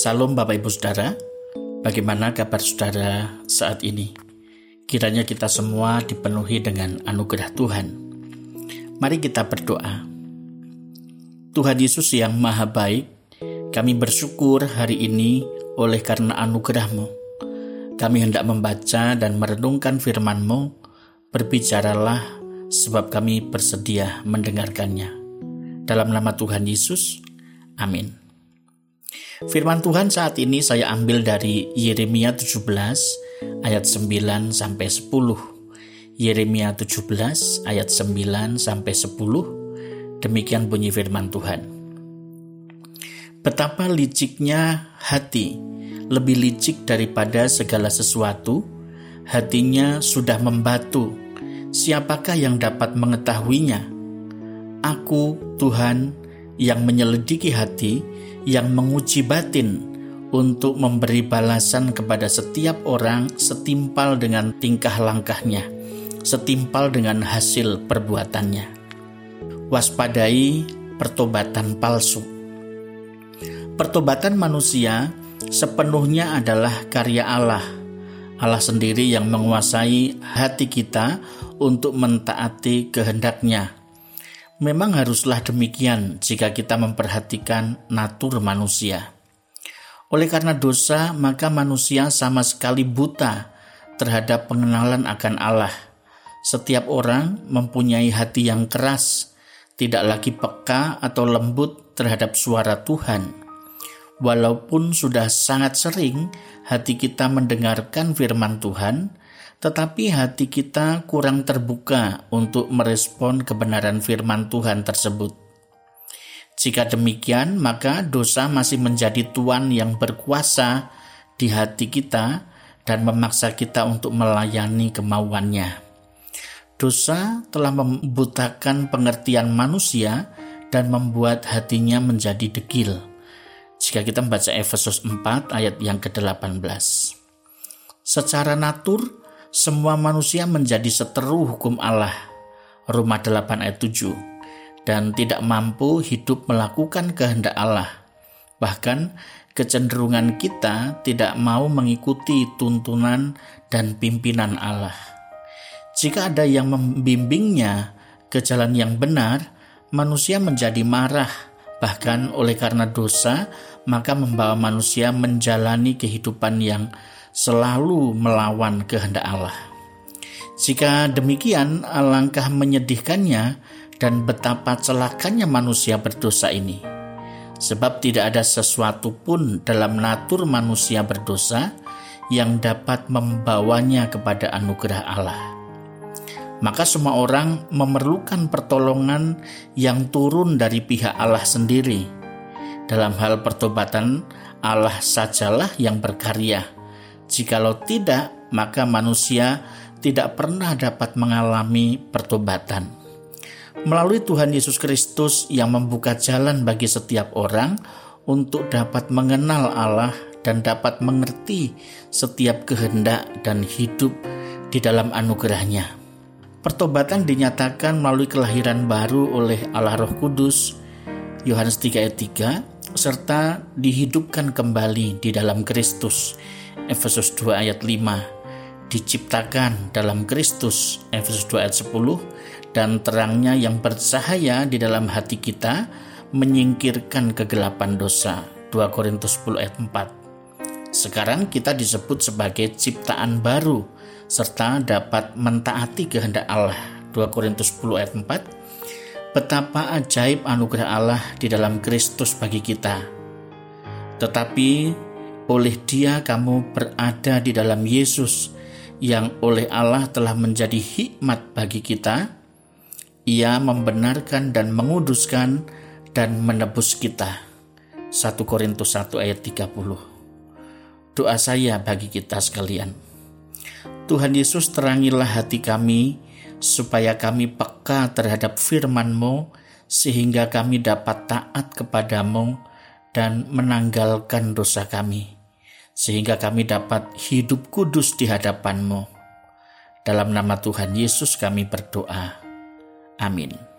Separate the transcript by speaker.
Speaker 1: Salam Bapak Ibu Saudara, bagaimana kabar saudara saat ini? Kiranya kita semua dipenuhi dengan anugerah Tuhan. Mari kita berdoa. Tuhan Yesus yang maha baik, kami bersyukur hari ini oleh karena anugerah-Mu. Kami hendak membaca dan merenungkan firman-Mu, berbicaralah sebab kami bersedia mendengarkannya. Dalam nama Tuhan Yesus, amin. Firman Tuhan saat ini saya ambil dari Yeremia 17 ayat 9 sampai 10. Yeremia 17 ayat 9 sampai 10. Demikian bunyi firman Tuhan. Betapa liciknya hati, lebih licik daripada segala sesuatu, hatinya sudah membatu. Siapakah yang dapat mengetahuinya? Aku, Tuhan, yang menyelidiki hati, yang menguji batin untuk memberi balasan kepada setiap orang setimpal dengan tingkah langkahnya, setimpal dengan hasil perbuatannya. Waspadai pertobatan palsu. Pertobatan manusia sepenuhnya adalah karya Allah. Allah sendiri yang menguasai hati kita untuk mentaati kehendaknya Memang haruslah demikian jika kita memperhatikan natur manusia. Oleh karena dosa, maka manusia sama sekali buta terhadap pengenalan akan Allah. Setiap orang mempunyai hati yang keras, tidak lagi peka atau lembut terhadap suara Tuhan. Walaupun sudah sangat sering hati kita mendengarkan firman Tuhan, tetapi hati kita kurang terbuka untuk merespon kebenaran firman Tuhan tersebut. Jika demikian, maka dosa masih menjadi tuan yang berkuasa di hati kita dan memaksa kita untuk melayani kemauannya. Dosa telah membutakan pengertian manusia dan membuat hatinya menjadi degil. Jika kita membaca Efesus 4 ayat yang ke-18. Secara natur, semua manusia menjadi seteru hukum Allah. Roma 8 ayat 7 dan tidak mampu hidup melakukan kehendak Allah. Bahkan kecenderungan kita tidak mau mengikuti tuntunan dan pimpinan Allah. Jika ada yang membimbingnya ke jalan yang benar, manusia menjadi marah, bahkan oleh karena dosa, maka membawa manusia menjalani kehidupan yang selalu melawan kehendak Allah. Jika demikian, alangkah menyedihkannya dan betapa celakanya manusia berdosa ini. Sebab tidak ada sesuatu pun dalam natur manusia berdosa yang dapat membawanya kepada anugerah Allah. Maka semua orang memerlukan pertolongan yang turun dari pihak Allah sendiri. Dalam hal pertobatan, Allah sajalah yang berkarya Jikalau tidak, maka manusia tidak pernah dapat mengalami pertobatan. Melalui Tuhan Yesus Kristus yang membuka jalan bagi setiap orang untuk dapat mengenal Allah dan dapat mengerti setiap kehendak dan hidup di dalam anugerahnya. Pertobatan dinyatakan melalui kelahiran baru oleh Allah Roh Kudus, Yohanes 3 ayat 3, serta dihidupkan kembali di dalam Kristus, Efesus 2 ayat 5 diciptakan dalam Kristus Efesus 2 ayat 10 dan terangnya yang bercahaya di dalam hati kita menyingkirkan kegelapan dosa. 2 Korintus 10 ayat 4 sekarang kita disebut sebagai ciptaan baru serta dapat mentaati kehendak Allah. 2 Korintus 10 ayat 4 betapa ajaib anugerah Allah di dalam Kristus bagi kita tetapi oleh Dia kamu berada di dalam Yesus yang oleh Allah telah menjadi hikmat bagi kita. Ia membenarkan dan menguduskan dan menebus kita. 1 Korintus 1 ayat 30. Doa saya bagi kita sekalian. Tuhan Yesus terangilah hati kami supaya kami peka terhadap firman-Mu sehingga kami dapat taat kepadamu dan menanggalkan dosa kami sehingga kami dapat hidup kudus di hadapan-Mu. Dalam nama Tuhan Yesus kami berdoa. Amin.